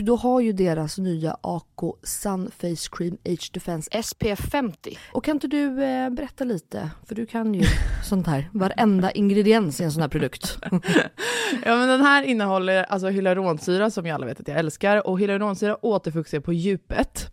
då har ju deras nya AK Sun Face Cream Age Defense SPF 50. Och kan inte du eh, berätta lite? För du kan ju sånt här, varenda ingrediens i en sån här produkt. Ja men den här innehåller alltså hyaluronsyra som jag alla vet att jag älskar och hyaluronsyra återfuktar på djupet.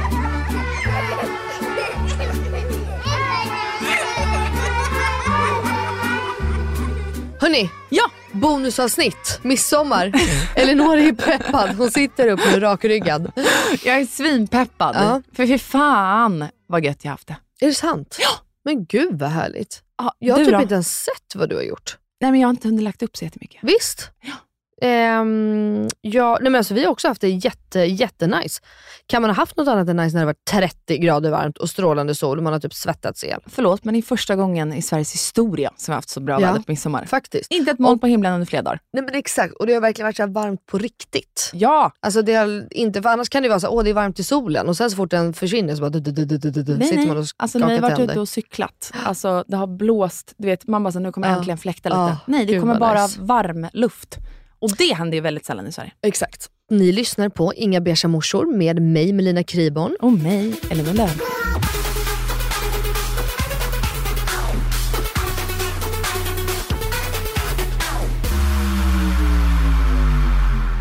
Hörni, ja! Bonusavsnitt, midsommar. Elinor är peppad, hon sitter upp nu rakryggad. Jag är svinpeppad, Ja. för fy fan vad gött jag haft det. Är det sant? Ja! Men gud vad härligt. Ja, Jag har typ då? inte ens sett vad du har gjort. Nej men jag har inte hunnit lagt upp så jättemycket. Visst? Ja. Ehm, ja, nej men alltså, vi har också haft det jätte, jättenice. Kan man ha haft något annat än nice när det var 30 grader varmt och strålande sol och man har typ svettats ihjäl? Förlåt, men det är första gången i Sveriges historia som vi har haft så bra Ja. väder på midsommar. Faktiskt. Inte ett moln på himlen under flera dagar. Nej men exakt, och det har verkligen varit så varmt på riktigt. Ja! Alltså det har inte, för annars kan det vara så åh det är varmt i solen och sen så fort den försvinner så bara du, du, du, du, du, Nej, sitter man och Alltså när vi skakar har varit ute och cyklat, alltså det har blåst, du vet man bara så, nu kommer äntligen fläkta lite. Nej, det kommer bara varm luft. Och det händer ju väldigt sällan i Sverige. Exakt. Ni lyssnar på Inga beiga morsor med mig Melina Kriborn. Och mig, Elinor Löf.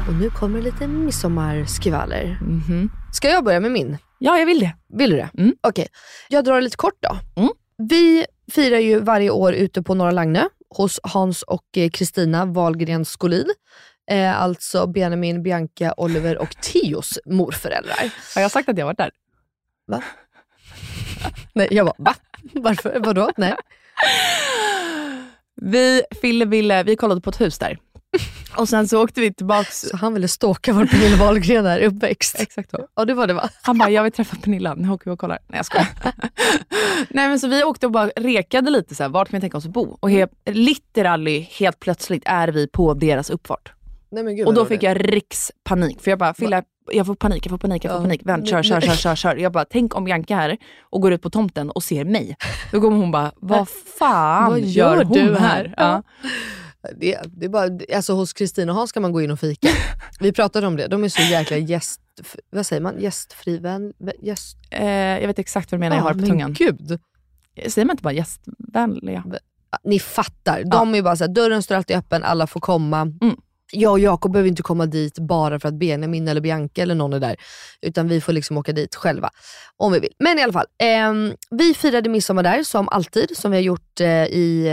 Och nu kommer lite midsommarskvaller. Mhm. Ska jag börja med min? Ja, jag vill det. Vill du det? Mm. Okej, jag drar det lite kort då. Mm. Vi firar ju varje år ute på Norra Lagnö hos Hans och eh, Kristina Wahlgren Skolin. Eh, alltså Benjamin, Bianca, Oliver och Theos morföräldrar. Har jag sagt att jag varit där? Va? Nej, jag bara, va? Varför? Vadå? Nej. Vi, Fille, ville, vi kollade på ett hus där. Och sen så åkte vi tillbaks. Så han ville stalka var Pernilla Wahlgren är uppväxt. Exakt så. Ja det var det va? Han bara, jag vill träffa Pernilla, nu åker vi och kollar. Nej jag skojar. Nej men så vi åkte och bara rekade lite så här, vart kan vi tänka oss att bo? Och helt, literally, helt plötsligt är vi på deras uppfart. Nej, men gud, Och då fick jag rikspanik. För jag bara, Fille, jag får panik, jag får panik, jag får Ja. panik. Vänt, kör, kör, kör, kör, kör. Jag bara, tänk om Bianca är här och går ut på tomten och ser mig. Då kommer hon bara, vad fan Vad gör, gör hon du här? här? Ja. Det, det är bara, alltså hos Kristina och Hans kan man gå in och fika. Vi pratade om det, de är så jäkla gäst... Vad säger man? Gästfri vän? Gäst... Eh, jag vet exakt vad du menar, jag har det på men tungan. gud. Säger man inte bara gästvänliga? Ni fattar. De är ju bara så här, dörren står alltid öppen, alla får komma. Mm. Jag och Jakob behöver inte komma dit bara för att Benjamin eller Bianca eller någon är där. Utan vi får liksom åka dit själva om vi vill. Men i alla fall, ehm, vi firade midsommar där som alltid, som vi har gjort eh, i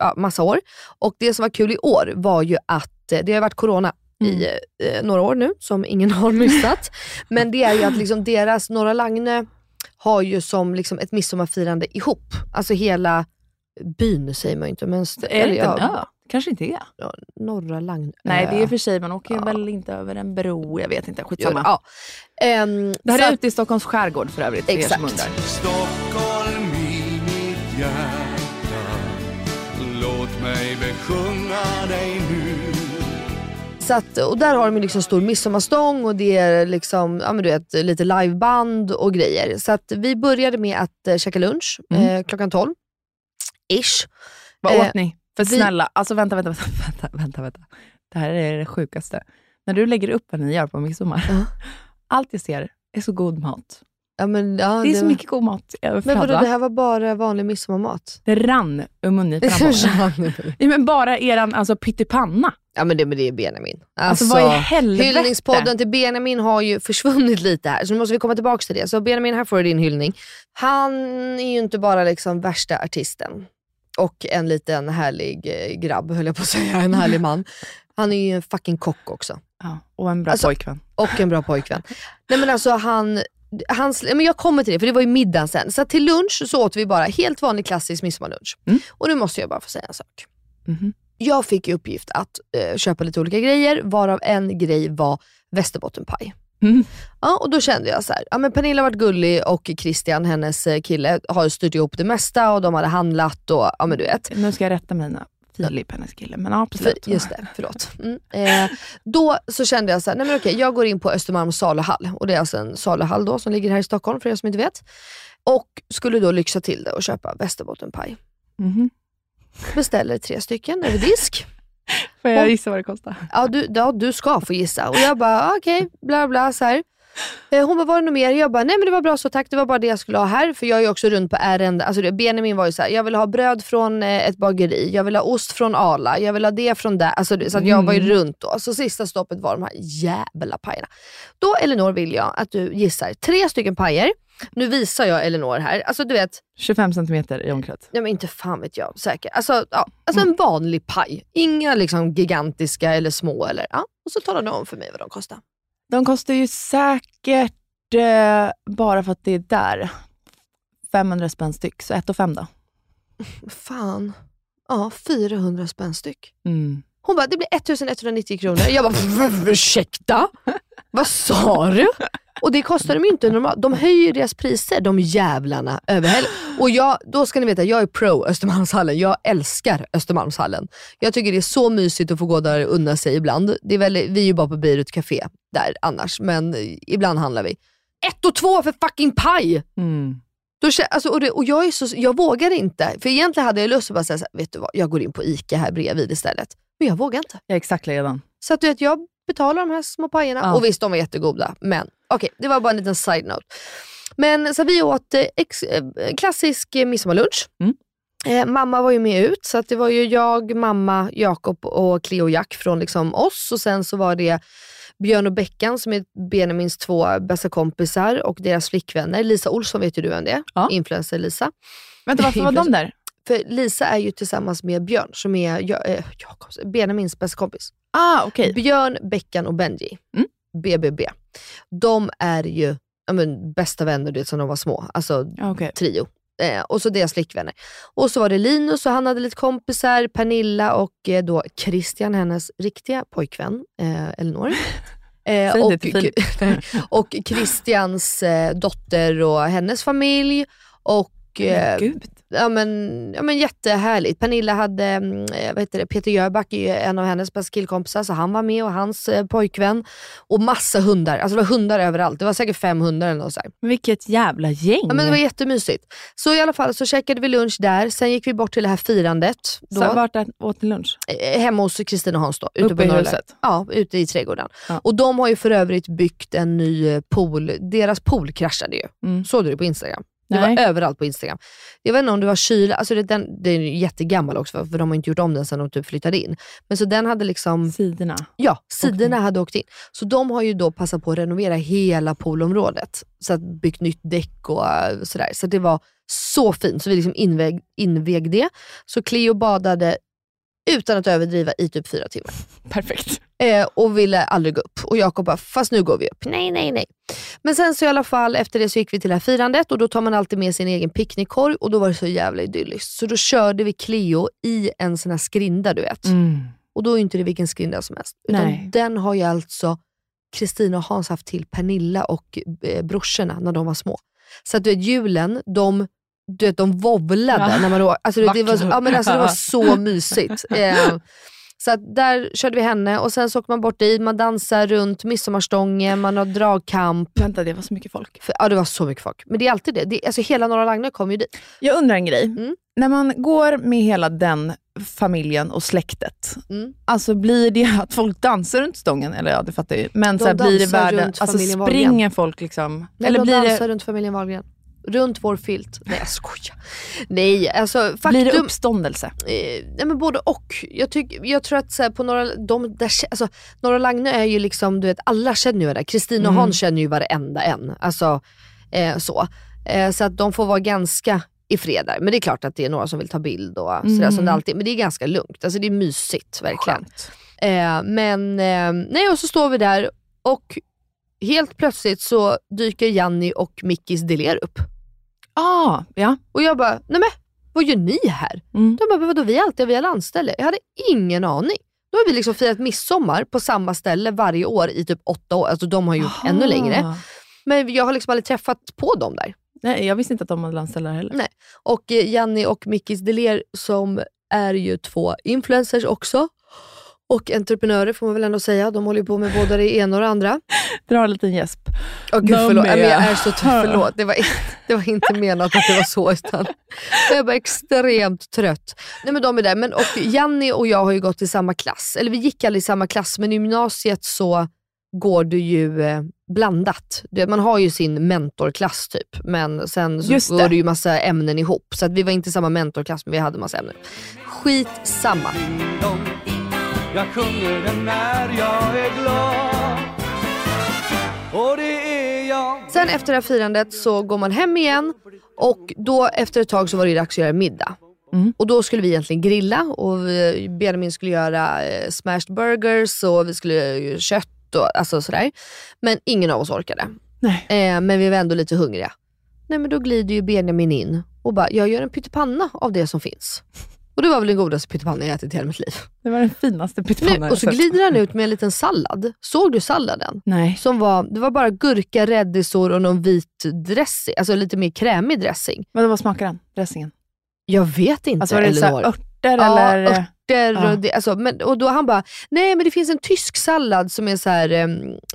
eh, massa år. Och det som var kul i år var ju att eh, det har varit corona i eh, några år nu, som ingen har missat. Men det är ju att liksom deras Norra Lagne har ju som liksom ett midsommarfirande ihop. Alltså hela byn säger man ju inte. Men Är det inte en ö? Kanske inte är. ja, Norra Lagne. Nej, det är för sig, man åker Ja. väl inte över en bro, jag vet inte, skitsamma. Ja. Ehm, Det här så är ute i Stockholms skärgård för övrigt, för er Exakt. undrar. Stockholm i mitt hjärta Låt mig besjunga dig nu Så att, och där har de liksom stor midsommarstång och det är liksom, ja, men du vet, lite liveband och grejer. Så att vi började med att eh, käka lunch Mm. eh, klockan 12. Ish. Vad Eh, åt ni? För vi- snälla, alltså vänta, vänta, vänta, vänta, vänta. Det här är det sjukaste. När du lägger upp vad ni gör på midsommar, Ja. allt jag ser är så god mat. Ja, men, ja, Det är så var- mycket god mat Men vadå, va? det här var bara vanlig midsommarmat? Det rann ur mig. ja, men Bara eran alltså, pyttipanna. ja men det, men det är Benjamin. Alltså, vad i helvete? Hyllningspodden till Benjamin har ju försvunnit lite här, så nu måste vi komma tillbaka till det. Så Benjamin, här får du din hyllning. Han är ju inte bara liksom värsta artisten och en liten härlig eh, grabb, höll jag på att säga, en härlig man. Han är ju en fucking kock också. Ja, och en bra Alltså- pojkvän. Och en bra pojkvän. Nej men alltså han, hans, men jag kommer till det, för det var ju middagen sen. Så till lunch så åt vi bara helt vanlig klassisk midsommarlunch. Mm. Och nu måste jag bara få säga en sak. Mhm. Jag fick i uppgift att eh, köpa lite olika grejer, varav en grej var västerbottenpaj. Mm. Ja, och då kände jag så här, ja, men Pernilla varit gullig och Christian, hennes eh, kille, har styrt ihop det mesta och de hade handlat och ja men du vet. Nu ska jag rätta mina Filip, hennes kille. Men För, absolut. just det, förlåt. Mm. Eh, då så kände jag så här, nej men okej, jag går in på Östermalms saluhall. Och det är alltså en saluhall då som ligger här i Stockholm för er som inte vet. Och skulle då lyxa till det och köpa västerbottenpaj. Mhm. Beställer tre stycken över disk. Får jag gissa vad det kostar? Ja du, ja, du ska få gissa. Och jag bara, ah, okej, bla bla så här. Eh, Hon bara, var det något mer? Jag bara, nej men det var bra så tack. Det var bara det jag skulle ha här. För jag är också runt på ärende. Alltså Benjamin var ju så här, jag vill ha bröd från eh, ett bageri. Jag vill ha ost från Arla. Jag vill ha det från där. Alltså, så jag var ju Mm. runt då. Så sista stoppet var de här jävla pajerna. Då Elinor vill jag att du gissar tre stycken pajer. Nu visar jag Elinor här. Alltså du vet, 25 centimeter i omkrets. Nej men inte fan vet jag säkert. Alltså, ja, alltså en vanlig paj. Inga liksom gigantiska eller små. Eller, ja. Och så talar du om för mig vad de kostar. De kostar ju säkert, eh, bara för att det är där, 500 spänn styck. Så 1 och 5 då. Fan. Ja, 400 spänn styck. Mm. Hon bara, det blir 1190 kronor. Jag bara, ursäkta? Vad sa du? Och det kostar de ju inte normalt. De höjer deras priser, de jävlarna, över helgen. Och jag, då ska ni veta, jag är pro Östermalmshallen. Jag älskar Östermalmshallen. Jag tycker det är så mysigt att få gå där och unna sig ibland. Det är väl, vi är ju bara på Beirut Café där annars, men ibland handlar vi. Ett och två för fucking paj! Mm. Då, alltså, och det, och jag, är så, jag vågar inte. För egentligen hade jag lust att bara säga så här, vet du vad, jag går in på ICA här bredvid istället. Men jag vågar inte. Jag är exakt likadan. Så att du vet, jag betalar de här små pajerna. Ja. Och visst, de var jättegoda. Men okej, det var bara en liten side-note. Men så vi åt eh, ex, eh, klassisk eh, midsommarlunch. Mm. Eh, mamma var ju med ut, så det var ju jag, mamma, Jakob och Cleo Jack från liksom oss. Och sen så var det Björn och Beckan som är Benjamins två bästa kompisar och deras flickvänner. Lisa Olsson vet ju du vem det är. Ja. Influencer Lisa. Vänta, varför var de där? För Lisa är ju tillsammans med Björn som är eh, Jakobs, Benjamins bästa kompis. Ah, okej. Björn, Beckan och Benji, Mm. BBB. De är ju men, bästa vänner du vet, som de var små. Alltså okej. trio. Eh, och så deras flickvänner. Och så var det Linus och han hade lite kompisar, Pernilla och eh, då Christian, hennes riktiga pojkvän, eh, Elinor. Eh, det och, och Christians eh, dotter och hennes familj. Och eh. Ja, men, ja, men jättehärligt. Pernilla hade, mm, eh, vad heter det, Peter Jöback är ju en av hennes bästa killkompisar, så han var med och hans eh, pojkvän. Och massa hundar. Alltså det var hundar överallt. Det var säkert fem hundar eller något så här. Vilket jävla gäng. Ja, men det var jättemysigt. Så i alla fall så käkade vi lunch där, sen gick vi bort till det här firandet. Då, så vart åt ni lunch? eh, hemma hos Kristin och Hans då. Ute Uppe på i huset? Ja, ute i trädgården. Ja. Och de har ju för övrigt byggt en ny pool. Deras pool kraschade ju. Mm. Såg du det på Instagram? Det Nej. var överallt på Instagram. Jag vet inte om det var kyla, alltså det, den, det är jättegammal också för, de har inte gjort om den sedan de typ flyttade in. Men så den hade liksom, Sidorna. ja, sidorna hade åkt in. Så de har ju då passat på att renovera hela poolområdet. Så att byggt nytt däck och eh, sådär. Så det var så fint. Så vi liksom inväg, invig det. Så Cleo badade utan att överdriva i typ fyra timmar. Perfekt. Eh, och ville aldrig gå upp. Och Jakob bara, fast nu går vi upp. Nej, nej, nej. Men sen så i alla fall, efter det så gick vi till det här firandet och då tar man alltid med sin egen picknickkorg och då var det så jävla idylliskt. Så då körde vi Cleo i en sån här skrinda du vet. Mm. Och då är inte det vilken skrinda som helst. Utan Nej. den har ju alltså Kristina och Hans haft till Pernilla och eh, brorsorna när de var små. Så att du vet julen, de, du vet, de vovlade. Ja. När man, då- alltså, det, var, ja, men alltså, det var så mysigt. Eh, så att där körde vi henne och sen så åker man bort dit, man dansar runt midsommarstången, man har dragkamp. Vänta, det var så mycket folk. För, ja det var så mycket folk. Men det är alltid det. det alltså, hela Norra Lagnö kom ju dit. Jag undrar en grej. Mm. När man går med hela den familjen och släktet, Mm. alltså blir det att folk dansar runt stången? Eller ja, det fattar jag ju. Men De så här, blir det världen, alltså springer folk liksom? Nej, eller de blir dansar det, runt familjen Wahlgren. Runt vår filt. Nej jag skojar. Nej, alltså faktum... blir det uppståndelse? Eh, nej men både och. Jag, tyck, jag tror att så här, på Norra, de, där, alltså, Norra Lagnö är ju liksom, du vet, alla känner ju varandra. Kristina och Mm. Hans känner ju varenda en. Alltså, eh, så. Eh, så att de får vara ganska i fred där. Men det är klart att det är några som vill ta bild och sådär Mm. som det alltid Men det är ganska lugnt. Alltså det är mysigt verkligen. Eh, men eh, nej, och så står vi där och helt plötsligt så dyker Janni och Mickis Deler upp. Ah, ja. Och jag bara, nej men vad gör ni här? Mm. De bara, vadå vi är alltid vi har landställe? Jag hade ingen aning. Då har vi liksom firat midsommar på samma ställe varje år i typ åtta år. Alltså de har gjort ännu Aha. längre. Men jag har liksom aldrig träffat på dem där. Nej, jag visste inte att de hade landställe heller. Nej. Och eh, Janni och Mickis Deler som är ju två influencers också. Och entreprenörer får man väl ändå säga. De håller ju på med både det ena och det andra. Dra en liten gäsp. Åh gud De förlåt, är- jag är så trött. Förlåt. Det var, det var inte menat att det var så. Utan jag är bara extremt trött. Nej, men de är där. Men, och Janni och jag har ju gått i samma klass. Eller vi gick aldrig i samma klass, men i gymnasiet så går du ju eh, blandat. Man har ju sin mentorklass typ, men sen så Just går det. ju massa ämnen ihop. Så att vi var inte samma mentorklass, men vi hade massa ämnen. Skitsamma. Dong. Jag sjunger den när jag är glad Och det är jag Sen efter det här firandet så går man hem igen och då efter ett tag så var det dags att göra middag. Mm. Och då skulle vi egentligen grilla och Benjamin skulle göra eh, smashed burgers och vi skulle göra kött och alltså sådär. Men ingen av oss orkade. Nej. Eh, men vi var ändå lite hungriga. Nej men då glider ju Benjamin in och bara, jag gör en pyttipanna av det som finns. Och det var väl den godaste pyttipanna jag ätit i hela mitt liv. Det var den finaste pyttipannan jag och så sett. glider han ut med en liten sallad. Såg du salladen? Nej. Som var, det var bara gurka, rädisor och någon vit dressing. Alltså lite mer krämig dressing. Men vad smakar den? Dressingen? Jag vet inte Alltså var det Elinor. örter Ja, eller? Örter och, det, alltså, men, och då han bara, nej men det finns en tysk sallad som är så här,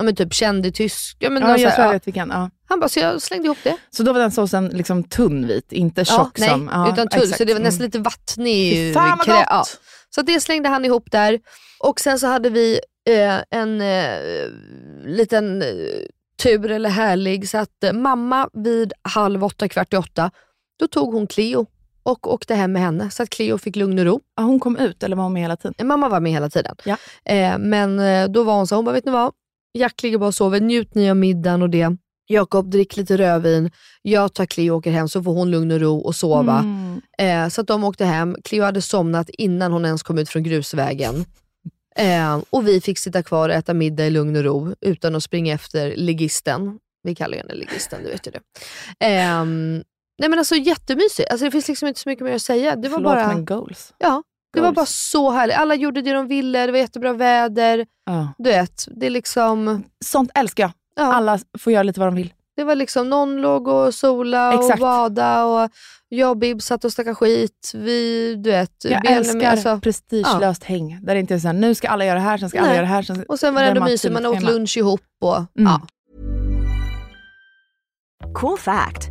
men typ känd i tysk. Ja, men Ja, jag tror jag ja. vet vilken. Ja. Han bara, så jag slängde ihop det. Så då var den såsen liksom tunnvit, inte Ja, tjock nej, som... Ja, utan exakt. Så det var nästan Mm. lite vattnig. Fy fan vad krä- gott! Så det slängde han ihop där. Och sen så hade vi eh, en eh, liten eh, tur eller härlig så att eh, mamma vid halv åtta, kvart i åtta, då tog hon Cleo och åkte hem med henne så att Cleo fick lugn och ro. Ja, hon kom ut, eller var hon med hela tiden? Mamma var med hela tiden. Ja. Eh, men eh, då var hon så, hon bara, vet ni vad? Jack ligger bara och sover, njut ni av middagen och det. Jakob, drick lite rödvin. Jag tar Cleo och åker hem så får hon lugn och ro och sova. Mm. Eh, så att de åkte hem. Cleo hade somnat innan hon ens kom ut från grusvägen. Eh, och vi fick sitta kvar och äta middag i lugn och ro utan att springa efter ligisten. Vi kallar henne ligisten, du vet ju det. Eh, Nej men alltså jättemysigt. Alltså, det finns liksom inte så mycket mer att säga. Det var Förlåt bara... men goals. Ja, det var bara så härligt. Alla gjorde det de ville, det var jättebra väder. Ja. Du vet, det är liksom... Sånt älskar jag. Ja, Alla får göra lite vad de vill. Det var liksom, någon låg och sola och Exakt. bada och jag och Bib satt och snackade skit. Vi, du vet, Jag Benjamin, älskar alltså. prestigelöst häng. Där det inte är såhär, nu ska alla göra det här, sen ska alla Nej. göra det här. Sen... Och sen var det ändå mysigt, man åt lunch ihop och Mm. ja. Cool fact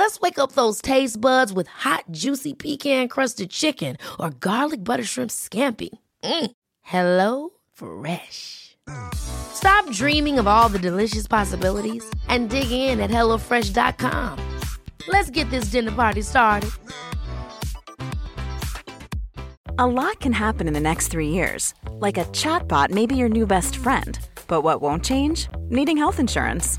Let's wake up those taste buds with hot, juicy pecan crusted chicken or garlic butter shrimp scampi. Mm. Hello Fresh. Stop dreaming of all the delicious possibilities and dig in at HelloFresh.com. Let's get this dinner party started. A lot can happen in the next three years. Like a chatbot may be your new best friend. But what won't change? Needing health insurance.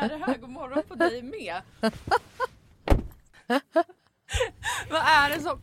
Är det här? God morgon på dig med. vad, är det som,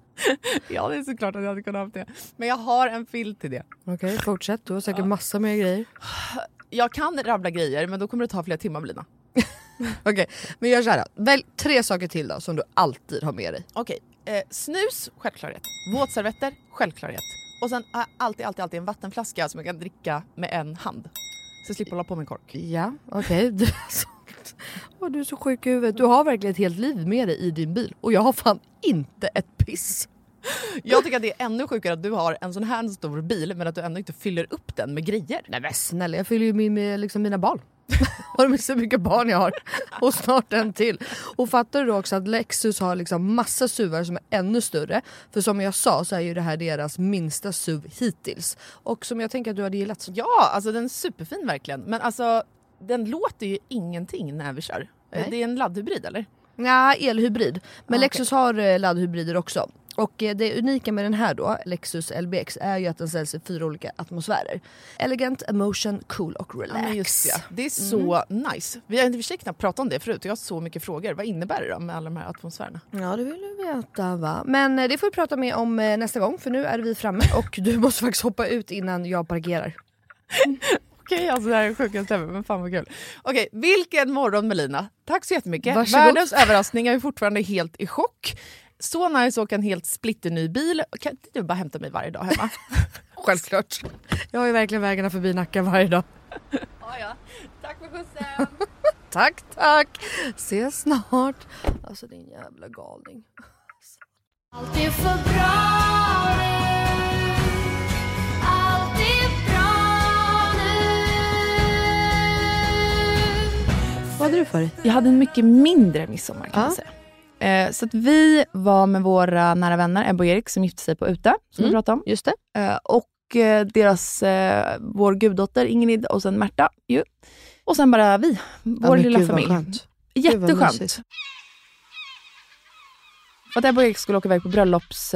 Ja, det är såklart att jag hade kunnat ha det. Men jag har en filt till det. Okej, fortsätt. Du har säkert massa mer grejer. Jag kan rabbla grejer, men då kommer det ta flera timmar Lina. Okej, men gör såhär. Välj tre saker till då som du alltid har med dig. Okej, eh, snus, självklarhet. Våtservetter, självklarhet. Och sen har jag alltid, alltid, alltid en vattenflaska som jag kan dricka med en hand. Så jag slipper hålla på med en kork. Ja, okej. Så- Åh, du är så sjuk i huvudet. Du har verkligen ett helt liv med dig i din bil och jag har fan inte ett piss. Jag tycker att det är ännu sjukare att du har en sån här stor bil men att du ändå inte fyller upp den med grejer. Nej men snälla, jag fyller ju min, med liksom mina barn. Har du så mycket barn jag har? Och snart en till. Och fattar du då också att Lexus har liksom massa SUVar som är ännu större. För som jag sa så är ju det här deras minsta SUV hittills. Och som jag tänker att du hade gillat. Ja, alltså den är superfin verkligen. Men alltså den låter ju ingenting när vi kör. Nej. Det är en laddhybrid eller? Ja, elhybrid. Men Ah, Lexus har eh, laddhybrider också. Och eh, det unika med den här då, Lexus LBX, är ju att den säljs i fyra olika atmosfärer. Elegant, emotion, cool och relax. Ja, just det. Det är så nice. Vi har i knappt pratat om det förut jag har så mycket frågor. Vad innebär det då med alla de här atmosfärerna? Ja det vill du veta va. Men eh, det får vi prata mer om nästa gång för nu är vi framme och du måste faktiskt hoppa ut innan jag parkerar. Okej, alltså det här är sjukaste ever, men fan vad kul. Okej, vilken morgon Melina. Tack så jättemycket. Varsågod. Världens överraskning, jag är fortfarande helt i chock. Så nice att åka en helt splitterny bil. Kan inte du bara hämta mig varje dag hemma? Självklart. Jag har ju verkligen vägarna förbi Nacka varje dag. ja, ja. Tack för skjutsen. Tack tack. Ses snart. Alltså din jävla galning. Allt är för bra Vad hade du för dig? Jag hade en mycket mindre midsommar kan Ja. man säga. Eh, så att vi var med våra nära vänner Ebba och Erik som gifte sig på Ute, som vi Mm. pratade om. Just det. Eh, och eh, deras, vår guddotter Ingrid och sen Märta. Ju. Och sen bara vi, vår men lilla gud, familj. skönt. Jätteskönt. att Ebba och Erik skulle åka iväg på bröllops...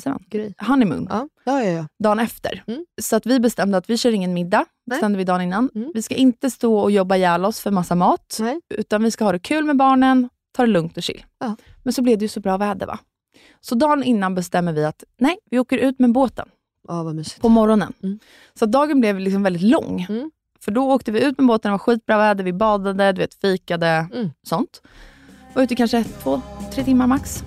Vad säger man? Grej. Honeymoon. Ja, ja, ja. ja. dagen efter. Mm. Så att vi bestämde att vi kör ingen middag, bestämde vi dagen innan. Mm. Vi ska inte stå och jobba ihjäl oss för massa mat, Nej. utan vi ska ha det kul med barnen, ta det lugnt och chill. Ja. Men så blev det ju så bra väder va? Så dagen innan bestämmer vi att nej, vi åker ut med båten Ja, vad mysigt. på morgonen. Mm. Så att dagen blev liksom väldigt lång. Mm. För då åkte vi ut med båten, det var skitbra väder, vi badade, du vet, fikade, Mm. sånt. Var ute kanske två, tre timmar max.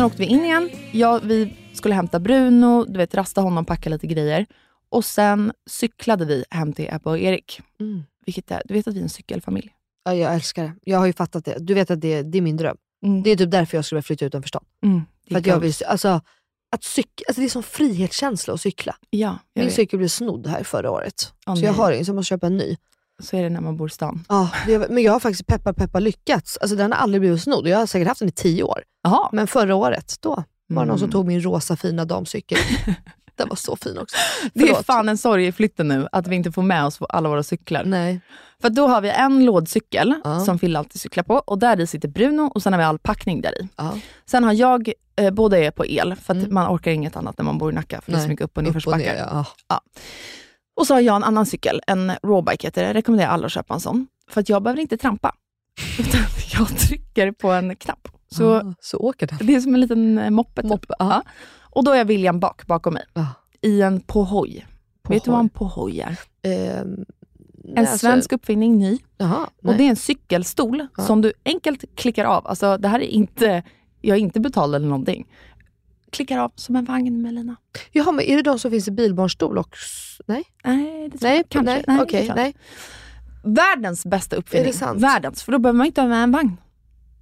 Sen åkte vi in igen. Ja, vi skulle hämta Bruno, du vet, rasta honom, packa lite grejer. Och sen cyklade vi hem till Ebba och Erik. Mm. Vilket är, du vet att vi är en cykelfamilj. Ja, jag älskar det. Jag har ju fattat det. Du vet att det, det är min dröm. Mm. Det är typ därför jag skulle vilja flytta utanför stan. Mm, För att jag vill, alltså, att cykla, alltså det är sån frihetskänsla att cykla. Ja, jag Min vet. cykel blev snodd här förra året. Åh, så jag nej. har ingen, så jag måste köpa en ny. Så är det när man bor i stan. Ja, det, men jag har faktiskt peppa peppa lyckats. Alltså den har aldrig blivit snodd jag har säkert haft den i tio år. Jaha. Men förra året, då var det någon som Mm. tog min rosa fina damcykel. den var så fin också. Det är Förlåt. fan en sorg i flytten nu, att vi inte får med oss alla våra cyklar. Nej. För då har vi en lådcykel Ja. som Fille alltid cyklar på och där i sitter Bruno och sen har vi all packning där i. Ja. Sen har jag, eh, båda är på el för Mm. man orkar inget annat när man bor i Nacka för det är så Nej. mycket upp och nedförsbackar. ner, ja. Och så har jag en annan cykel, en rawbike heter det. Jag rekommenderar alla att köpa en sån. För att jag behöver inte trampa. Utan jag trycker på en knapp. Så Ah, så åker den. det är som en liten eh, moppe. Typ. Moppe, ja. Och då är William bak, bakom mig. Ja. I en pohoj. På Vet du vad en pohoj är? Nej, En alltså- svensk uppfinning, ny. Jaha, Och det är en cykelstol som du enkelt klickar av. Alltså det här är inte, jag är inte betald eller någonting. Klickar av som en vagn Melina. Jaha, men är det de som finns i bilbarnstol också? Nej? Nej, det Nej, kanske. nej, Nej, klart. nej. Världens bästa uppfinning. Världens, för då behöver man inte ha med en vagn.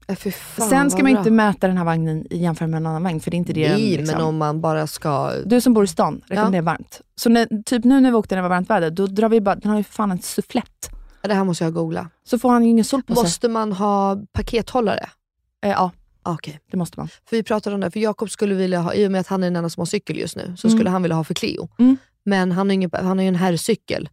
Äh, fan, Sen ska man bra. inte mäta den här vagnen i jämförelse med en annan vagn, för det är inte det Nej, liksom. men om man bara ska... Du som bor i stan, rekommenderar varmt. Så när, typ nu när vi åkte när det var varmt väder, då drar vi bara, den har ju fan en sufflett. Det här måste jag googla. Så får han ju ingen sol på sig. Måste man ha pakethållare? Eh, ja, Okej. det måste man. För vi pratade om det, för Jakob skulle vilja ha, i och med att han är den enda som har cykel just nu, så Mm. skulle han vilja ha för Cleo. Mm. Men han har, ingen, han har ju en herrcykel.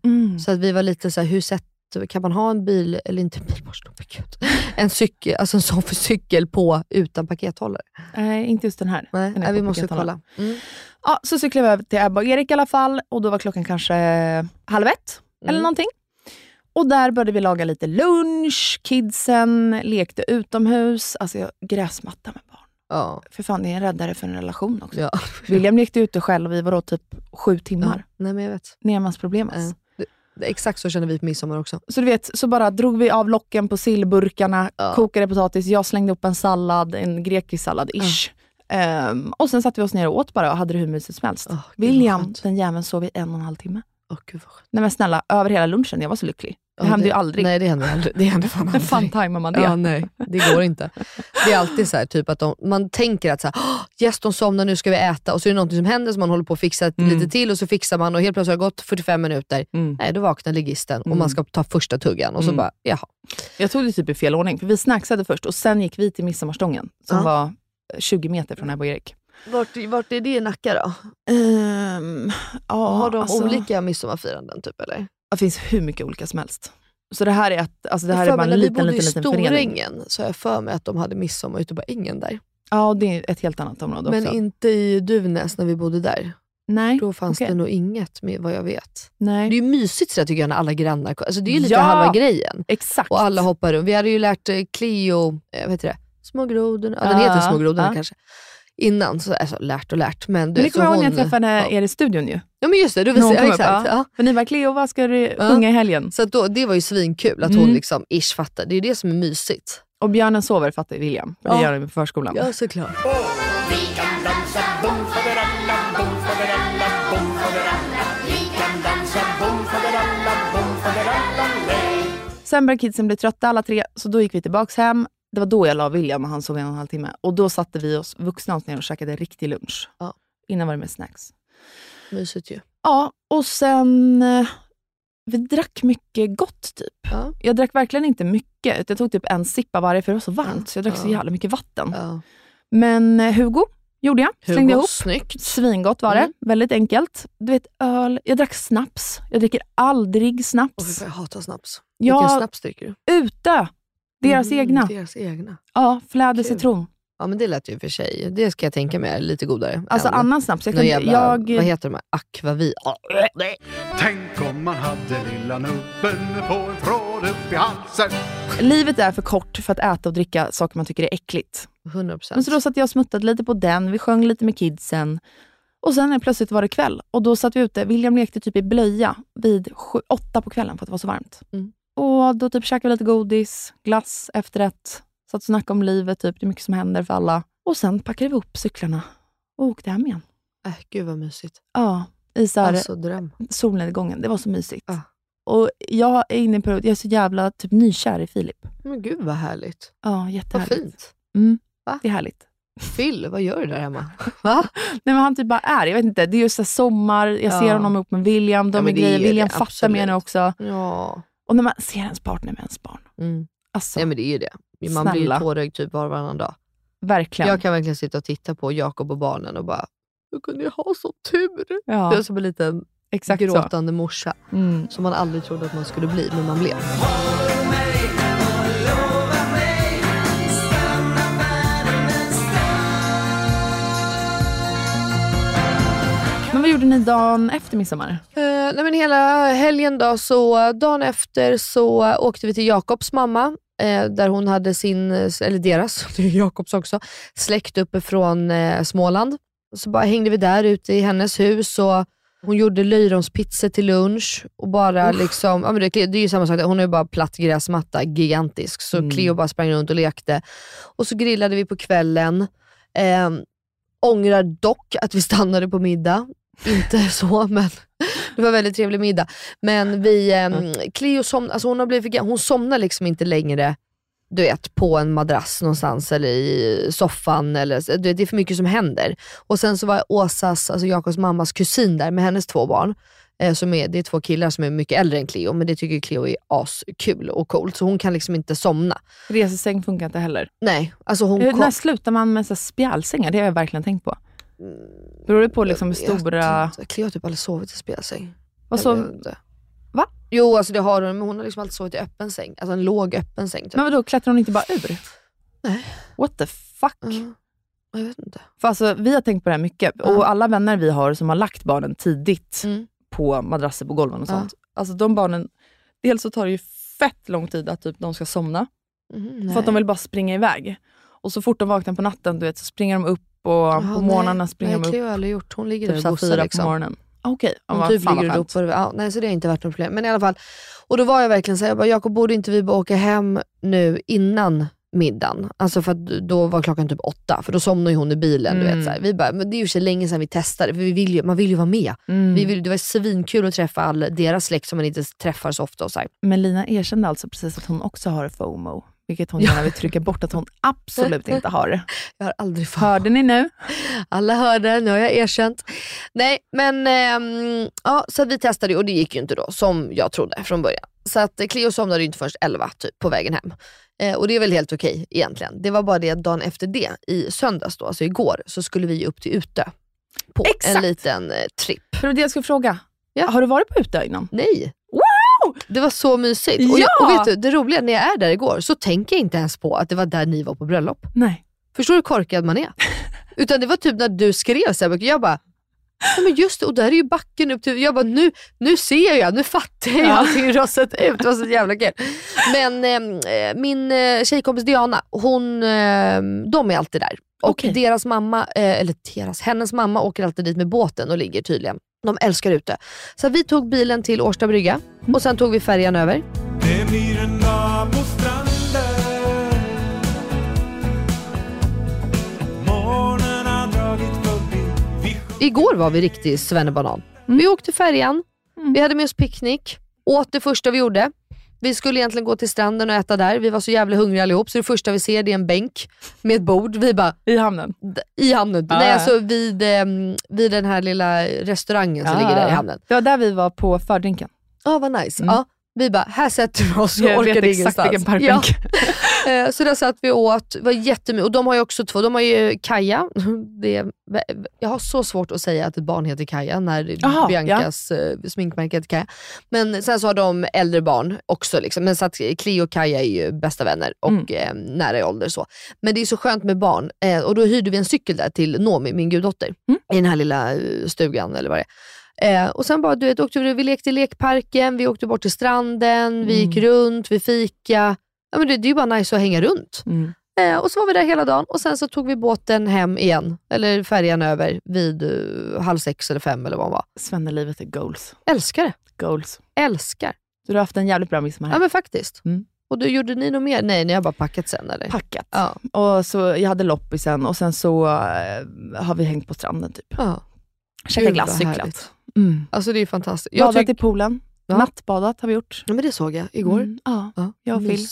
Så att vi var lite så här, hur sätter, kan man ha en bil, eller inte en bilborstol, men gud. En cykel, alltså en sån för cykel på utan pakethållare? Nej, inte just den här. Nej, Den nej vi måste kolla. Mm. Ja, så cyklade vi över till Ebba och Erik i alla fall och då var klockan kanske halv ett eller Mm. någonting. Och där började vi laga lite lunch, kidsen lekte utomhus, alltså jag, gräsmatta med barn. Ja. För fan, det är en räddare för en relation också. Ja. William lekte ute själv i vadå, typ sju timmar. Ja. Nej men jag vet. Nermansproblem Ja. alltså. Det, det, exakt så känner vi på midsommar också. Så du vet, så bara drog vi av locken på sillburkarna, Ja. kokade potatis, jag slängde upp en sallad, en grekisk sallad, ish. Ehm, och sen satte vi oss ner och åt bara och hade det hur mysigt som helst. Vad William, den jäveln, sov i en och en halv timme. Åh gud vad skönt. Nej men snälla, över hela lunchen. Jag var så lycklig. Det Ja, hände ju aldrig. Nej det händer aldrig. Det händer fan Hur fan aldrig. tajmar man det? Ja, nej, det går inte. Det är alltid så här, typ att de, man tänker att så här, "Åh, yes, de somnar, nu ska vi äta. Och så är det någonting som händer så man håller på att fixa Mm. lite till och så fixar man och helt plötsligt har det gått 45 minuter. Mm. Nej, då vaknar ligisten och Mm. man ska ta första tuggan och så Mm. bara, jaha. Jag tog det typ i fel ordning, för vi snacksade först och sen gick vi till midsommarstången som Ja. var 20 meter från Ebba och Erik. Vart, vart är det i Nacka då? Ehm, ja, har de alltså, olika midsommarfiranden typ eller? Det finns hur mycket olika som helst. Så det här är, att, alltså det här är bara en när vi liten, bodde liten, i liten förening. Storängen så har jag för mig att de hade midsommar ute på ängen där. Ja, det är ett helt annat område Men också. inte i Duvnäs när vi bodde där. Nej, Då fanns okej. det nog inget med vad jag vet. nej. Det är ju mysigt så där, tycker jag när alla grannar alltså Det är ju lite Ja! halva grejen. Exakt. Och alla hoppar runt. Vi hade ju lärt eh, Cleo, eh, vad heter det? Små grodorna. Ja, den heter Små grodorna ja. kanske. Innan, så, alltså lärt och lärt. Men, du Men det kommer jag ihåg när jag träffade ja. er i studion ju. Ja men just det, du visste, ja, exakt. ja. För ni var Cleo, vad ska du Ja. sjunga i helgen? Så då, det var ju svinkul att hon Mm. liksom ish fattar. Det är ju det som är mysigt. Och björnen sover fattar William, för det gör de på förskolan. Ja såklart. Sen började kidsen bli trötta alla tre, så då gick vi tillbaks hem. Det var då jag la William och han sov en och en halv timme. Och då satte vi oss vuxna oss ner och käkade riktig lunch. Ja. Innan var det med snacks. Mysigt ju. Ja, och sen... eh, Vi drack mycket gott typ. Ja. Jag drack verkligen inte mycket. Jag tog typ en sipp av varje för det var så varmt. Så jag drack så jävla mycket vatten. Men eh, Hugo gjorde jag. Slängde Hugo, ihop. snyggt. Svingott var Mm. det. Väldigt enkelt. Du vet, öl. Jag drack snaps. Jag dricker aldrig snaps. fan, jag hatar snaps. Ja. Vilken snaps dricker du? Ute! Deras Mm, egna. Deras egna. Ja, fläder Kul. citron. Ja men det lät ju för sig. Det ska jag tänka mig lite godare. Alltså än annan snaps. Jag kan, jävla, jag, vad heter de här? Akvavit. Tänk om man hade lilla nubben på en tråd upp i halsen livet är för kort för att äta och dricka saker man tycker är äckligt. 100 procent. Men så då satt jag och smuttade lite på den, vi sjöng lite med kidsen. Och sen är plötsligt var det kväll och då satt vi ute. William lekte typ i blöja vid sju, åtta på kvällen för att det var så varmt. Mm. Och då typ käkade vi lite godis, glass, efterrätt. Satt och snackade om livet, typ. det är mycket som händer för alla. Och sen packade vi upp cyklarna och åkte hem igen. Äh, gud vad mysigt. Ja, i så här Alltså dröm. solnedgången. Det var så mysigt. Ja. Och jag är inne i en period, jag är så jävla typ nykär i Filip. Men gud vad härligt. Ja, Vad jättehärligt. fint. Mm, Va? det är härligt. Phil, vad gör du där hemma? Va? Nej, men han typ bara är. Jag vet inte, det är just sommar, jag Ja. ser honom ihop med William, de Ja, grejer. William det, fattar mer nu också. Ja. Och när man ser ens partner med ens barn. Mm. Alltså, ja men det är ju det. Man blir ju Snälla. tårögd typ var och varannan dag. verkligen. Jag kan verkligen sitta och titta på Jakob och barnen och bara, hur kunde jag ha så tur? ja, Det är som en liten exakt så. gråtande morsa Mm. som man aldrig trodde att man skulle bli, men man blev. Vad gjorde ni dagen efter midsommar? Eh, nej men hela helgen då, så dagen efter så åkte vi till Jakobs mamma, eh, där hon hade sin, eller deras, det är Jakobs också, släkt uppe från eh, Småland. Så bara hängde vi där ute i hennes hus och hon gjorde löjromspizza till lunch och bara liksom, ja men det, det är ju samma sak, hon ju bara platt gräsmatta, gigantisk. Så Mm. Cleo bara sprang runt och lekte. Och så grillade vi på kvällen. Ehm, Ångrar dock att vi stannade på middag. Inte så men det var en väldigt trevlig middag. Men vi, eh, Cleo som, alltså hon, har blivit, hon somnar liksom inte längre du vet, på en madrass någonstans eller i soffan. Eller, du vet, det är för mycket som händer. Och sen så var Åsas, alltså Jakobs mammas kusin där med hennes två barn. Eh, som är, det är två killar som är mycket äldre än Cleo, men det tycker Cleo är askul och coolt. Så hon kan liksom inte somna. Resesäng funkar inte heller. Nej, alltså hon Hur, kom- när slutar man med så spjälsängar? Det har jag verkligen tänkt på. Beror det på liksom hur stora... inte. Cleo har typ aldrig sovit i spjälsäng. Vad inte. Va? Jo, alltså det har hon, men hon har liksom alltid sovit i öppen säng. Alltså en låg öppen säng. Typ. men vadå, klättrar hon inte bara ur? Nej. What the fuck? Ja, jag vet inte. För alltså, vi har tänkt på det här mycket. Ja. Och alla vänner vi har som har lagt barnen tidigt Mm. på madrasser på golven och sånt. Alltså de barnen, dels så tar det ju fett lång tid att typ, de ska somna. Mhm, För att de vill bara springa iväg. Och så fort de vaknar på natten du vet, så springer de upp och Jaha, på morgnarna springer de upp har aldrig gjort. Hon ligger typ där och gossar liksom. på morgonen. Ah, Okej, Hon okay. typ ligger och ropar. Ja, nej, så det har inte varit något problem. Men i alla fall. Och då var jag verkligen såhär, jag bara, Jakob borde inte vi bara åka hem nu innan middagen? Alltså för att då var klockan typ åtta, för då somnade ju hon i bilen. Du Mm. vet, så här. Vi bara, men det är ju så länge sedan vi testade, för vi vill ju, man vill ju vara med. Mm. Vi vill, det var svinkul att träffa all deras släkt som man inte träffar så ofta. Och så här. Men Lina erkände alltså precis att hon också har FOMO. Vilket hon gärna vill trycka bort att hon absolut inte har. Jag har aldrig fått Hörde ni nu? Alla hörde, nu har jag erkänt. Nej, men ehm, ja, så vi testade och det gick ju inte då som jag trodde från början. Så att eh, Cleo somnade ju inte först 11 typ, på vägen hem. Eh, och det är väl helt okej egentligen. Det var bara det att dagen efter det, i söndags då, alltså igår, så skulle vi upp till Utö. På Exakt. en liten eh, tripp. För det jag skulle fråga. Ja. Har du varit på Utö innan? Nej. Det var så mysigt. Och, Ja! jag, och vet du, det roliga när jag är där igår så tänker jag inte ens på att det var där ni var på bröllop. Nej. Förstår du hur korkad man är? Utan det var typ när du skrev så här jag bara, ja, men just det, och där är ju backen upp till, jag bara nu, nu ser jag, nu fattar jag Ja. allting hur det har sett ut. Det var så jävla kul. Men eh, min eh, tjejkompis Diana, hon, eh, de är alltid där. Och Okej. deras mamma, eh, eller deras, hennes mamma åker alltid dit med båten och ligger tydligen. De älskar ute. Så vi tog bilen till Årsta brygga och sen tog vi färjan över. Det blir en dag på stranden Morgonen har dragit förbi Vi Igår var vi riktigt svennebanan. Vi åkte färjan, vi hade med oss picknick, åt det första vi gjorde. Vi skulle egentligen gå till stranden och äta där. Vi var så jävla hungriga allihop så det första vi ser det är en bänk med ett bord. Vi bara, I hamnen? i hamnen. Ja. Nej, alltså vid, ehm, vid den här lilla restaurangen som Ja. ligger där i hamnen. Det var där vi var på fördrinken. Ja, vad nice. Mm. Ja, vi bara, här sätter vi oss och Jag vet orkade exakt ingenstans. vilken Ja. Eh, Så där satt vi åt, var jättemycket. Och de har ju också två, de har ju Kaja. Det är, jag har så svårt att säga att ett barn heter Kaja när Jaha, Biancas eh, sminkmärke heter Kaja. Men sen så har de äldre barn också. Liksom. Men så att Cleo och Kaja är ju bästa vänner och Mm. eh, nära i ålder. Så. Men det är så skönt med barn. Eh, och då hyrde vi en cykel där till Nomi, min guddotter, Mm. i den här lilla stugan eller vad det är. Eh, och sen bara, du vet, åkte vi, lekte i lekparken, vi åkte bort till stranden, vi gick Mm. runt, vi fika. Ja, men det, det är ju bara nice att hänga runt. Mm. Eh, och så var vi där hela dagen och sen så tog vi båten hem igen, eller färjan över vid eh, halv sex eller fem eller vad det var. Svennelivet är goals. Älskar det. Goals. Älskar. Så du har haft en jävligt bra midsommar Ja men faktiskt. Mm. Och du, gjorde ni något mer? Nej, ni har bara packat sen eller? Packat. Ja. Och så, jag hade loppisen och sen så eh, har vi hängt på stranden typ. ja. Käkat glass, cyklat. Mm. Alltså det är fantastiskt. Jag Badat i poolen. Ja. Nattbadat har vi gjort. ja, men det såg jag igår. Mm. Ja, Ja, jag och Phil.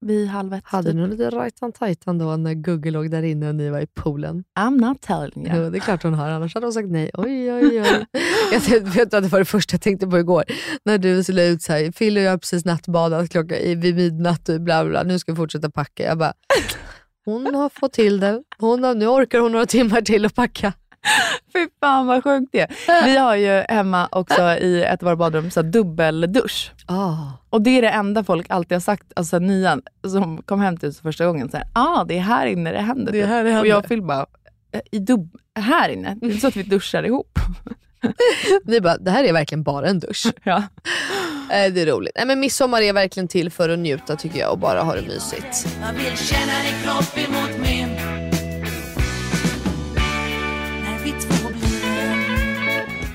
vid halv ett. Hade typ. ni lite rajtan tajtan då när Gugge låg där inne och ni var i poolen? I'm not telling you. Jo, det är klart hon har, annars hade hon sagt nej. Oj, oj, oj. Jag vet att det var det första jag tänkte på igår. När du la ut så här, Phil och jag har precis nattbadat klockan i- vid midnatt och bla bla, nu ska vi fortsätta packa. Jag bara, hon har fått till det. Hon har, nu orkar hon några timmar till att packa. Fy fan vad sjukt det. Vi har ju hemma också i ett av våra badrum så dubbeldusch. Ah. Och det är det enda folk alltid har sagt, alltså nian som kom hem till oss första gången. Så här, ah, det är här inne det händer. Det typ. här det Och händer. jag och Phil bara, "Eh, i dubb här inne? Det är inte så att vi duschar ihop. Vi bara, det här är verkligen bara en dusch. Ja. Det är roligt. Nej, men midsommar är verkligen till för att njuta tycker jag och bara ha det mysigt. Jag vill känna din kropp emot min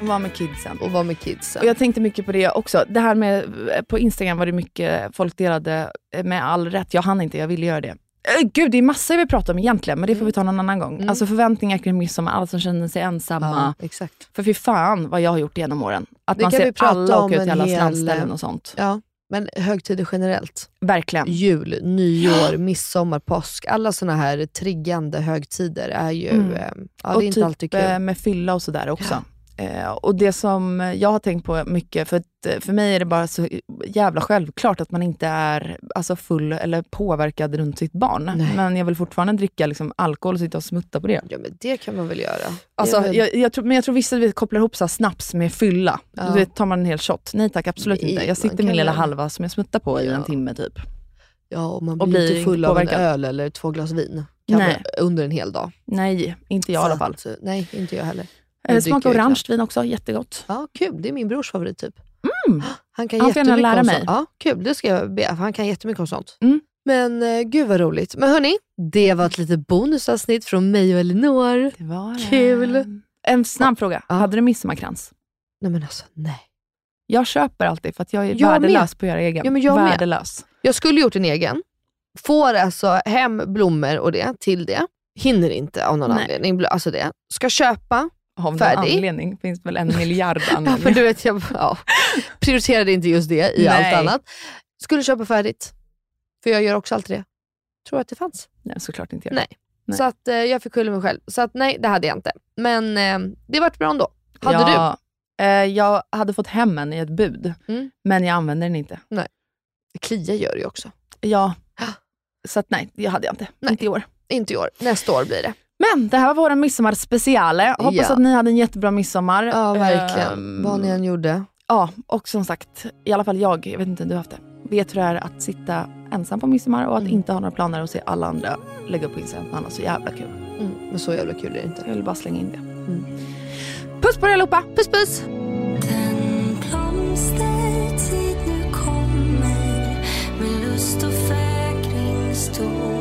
Och vara med kidsen. Och vara med kidsen. Och jag tänkte mycket på det också. Det här med, på Instagram var det mycket folk delade, eh, med all rätt, jag hann inte, jag ville göra det. Eh, Gud, det är massor vi pratar om egentligen, men det får vi ta någon annan gång. Mm. Alltså förväntningar kring midsommar, alla som känner sig ensamma. exakt. För fy fan vad jag har gjort genom åren. Att Det man ser alla åka ut till alla hel- strandställen och sånt. Ja, men högtider generellt. Verkligen. Jul, nyår, midsommar, påsk. Alla såna här triggande högtider är ju, Mm. eh, ja det och är inte typ alltid kul. eh, med fylla och sådär också. Eh, och det som jag har tänkt på mycket, för, att, eh, för mig är det bara så jävla självklart att man inte är alltså full eller påverkad runt sitt barn. Nej. Men jag vill fortfarande dricka liksom, alkohol och sitta och smutta på det. Ja men det kan man väl göra. Alltså, väl- jag, jag tror, men jag tror vissa vet, kopplar ihop så snaps med fylla. Ja. Då vet, tar man en hel shot. Nej tack, absolut Nej, inte. Jag sitter min lilla halva som jag smuttar på i Ja. en timme typ. ja, och man och blir, blir inte full inte av en påverkad. öl eller två glas vin. Kan Nej. man- Under en hel dag. Nej, inte jag i Så alla fall. att, nej, inte jag heller. Eh, Jag Smakar orange vin också, jättegott. Ja, kul. Det är min brors favorit typ. Mm. Han kan Han får gärna jättemycket lära om mig. sånt. Ja, kul. Det ska jag be. Han kan jättemycket om sånt. Mm. Men eh, gud vad roligt. Men hörni, det var ett litet bonusavsnitt från mig och Elinor. Det var det. Kul. En snabb fråga. Ja. Hade du midsommarkrans? Nej men alltså, nej. Jag köper alltid för att jag är Jag värdelös på att göra egen. Ja, men jag med. värdelös. Jag skulle gjort en egen. Får alltså hem blommor och det till det. Hinner inte av någon Nej. anledning. Bl- Alltså det. Ska köpa. Av någon Färdig. anledning finns väl en miljard Ja, men anledningar. du vet, jag ja, prioriterade inte just det i Nej. allt annat. Skulle köpa färdigt. För jag gör också alltid det. Tror att det fanns. Nej, såklart inte jag. Nej. Nej. Så att eh, jag fick skylla mig själv. Så att nej, det hade jag inte. Men eh, det vart bra ändå. Hade du? ja, Eh, jag hade fått hem en i ett bud, Mm. men jag använder den inte. Det kliar gör det ju också. Ja. Så att nej, det hade jag inte. Nej. Inte i år. Inte i år. Nästa år blir det. Men det här var vår midsommarspeciale. Hoppas Ja. att ni hade en jättebra midsommar. Ja, verkligen. Ehm, Vad ni än gjorde. Ja, och som sagt, i alla fall jag, jag vet inte om du har haft det, vet hur det är att sitta ensam på midsommar och att Mm. inte ha några planer och se alla andra lägga upp på Instagram man har så jävla kul. Mm, men så jävla kul är det inte. Jag vill bara slänga in det. Mm. Puss på er allihopa! Puss puss! Den blomstertid nu kommer med lust och fägring stor.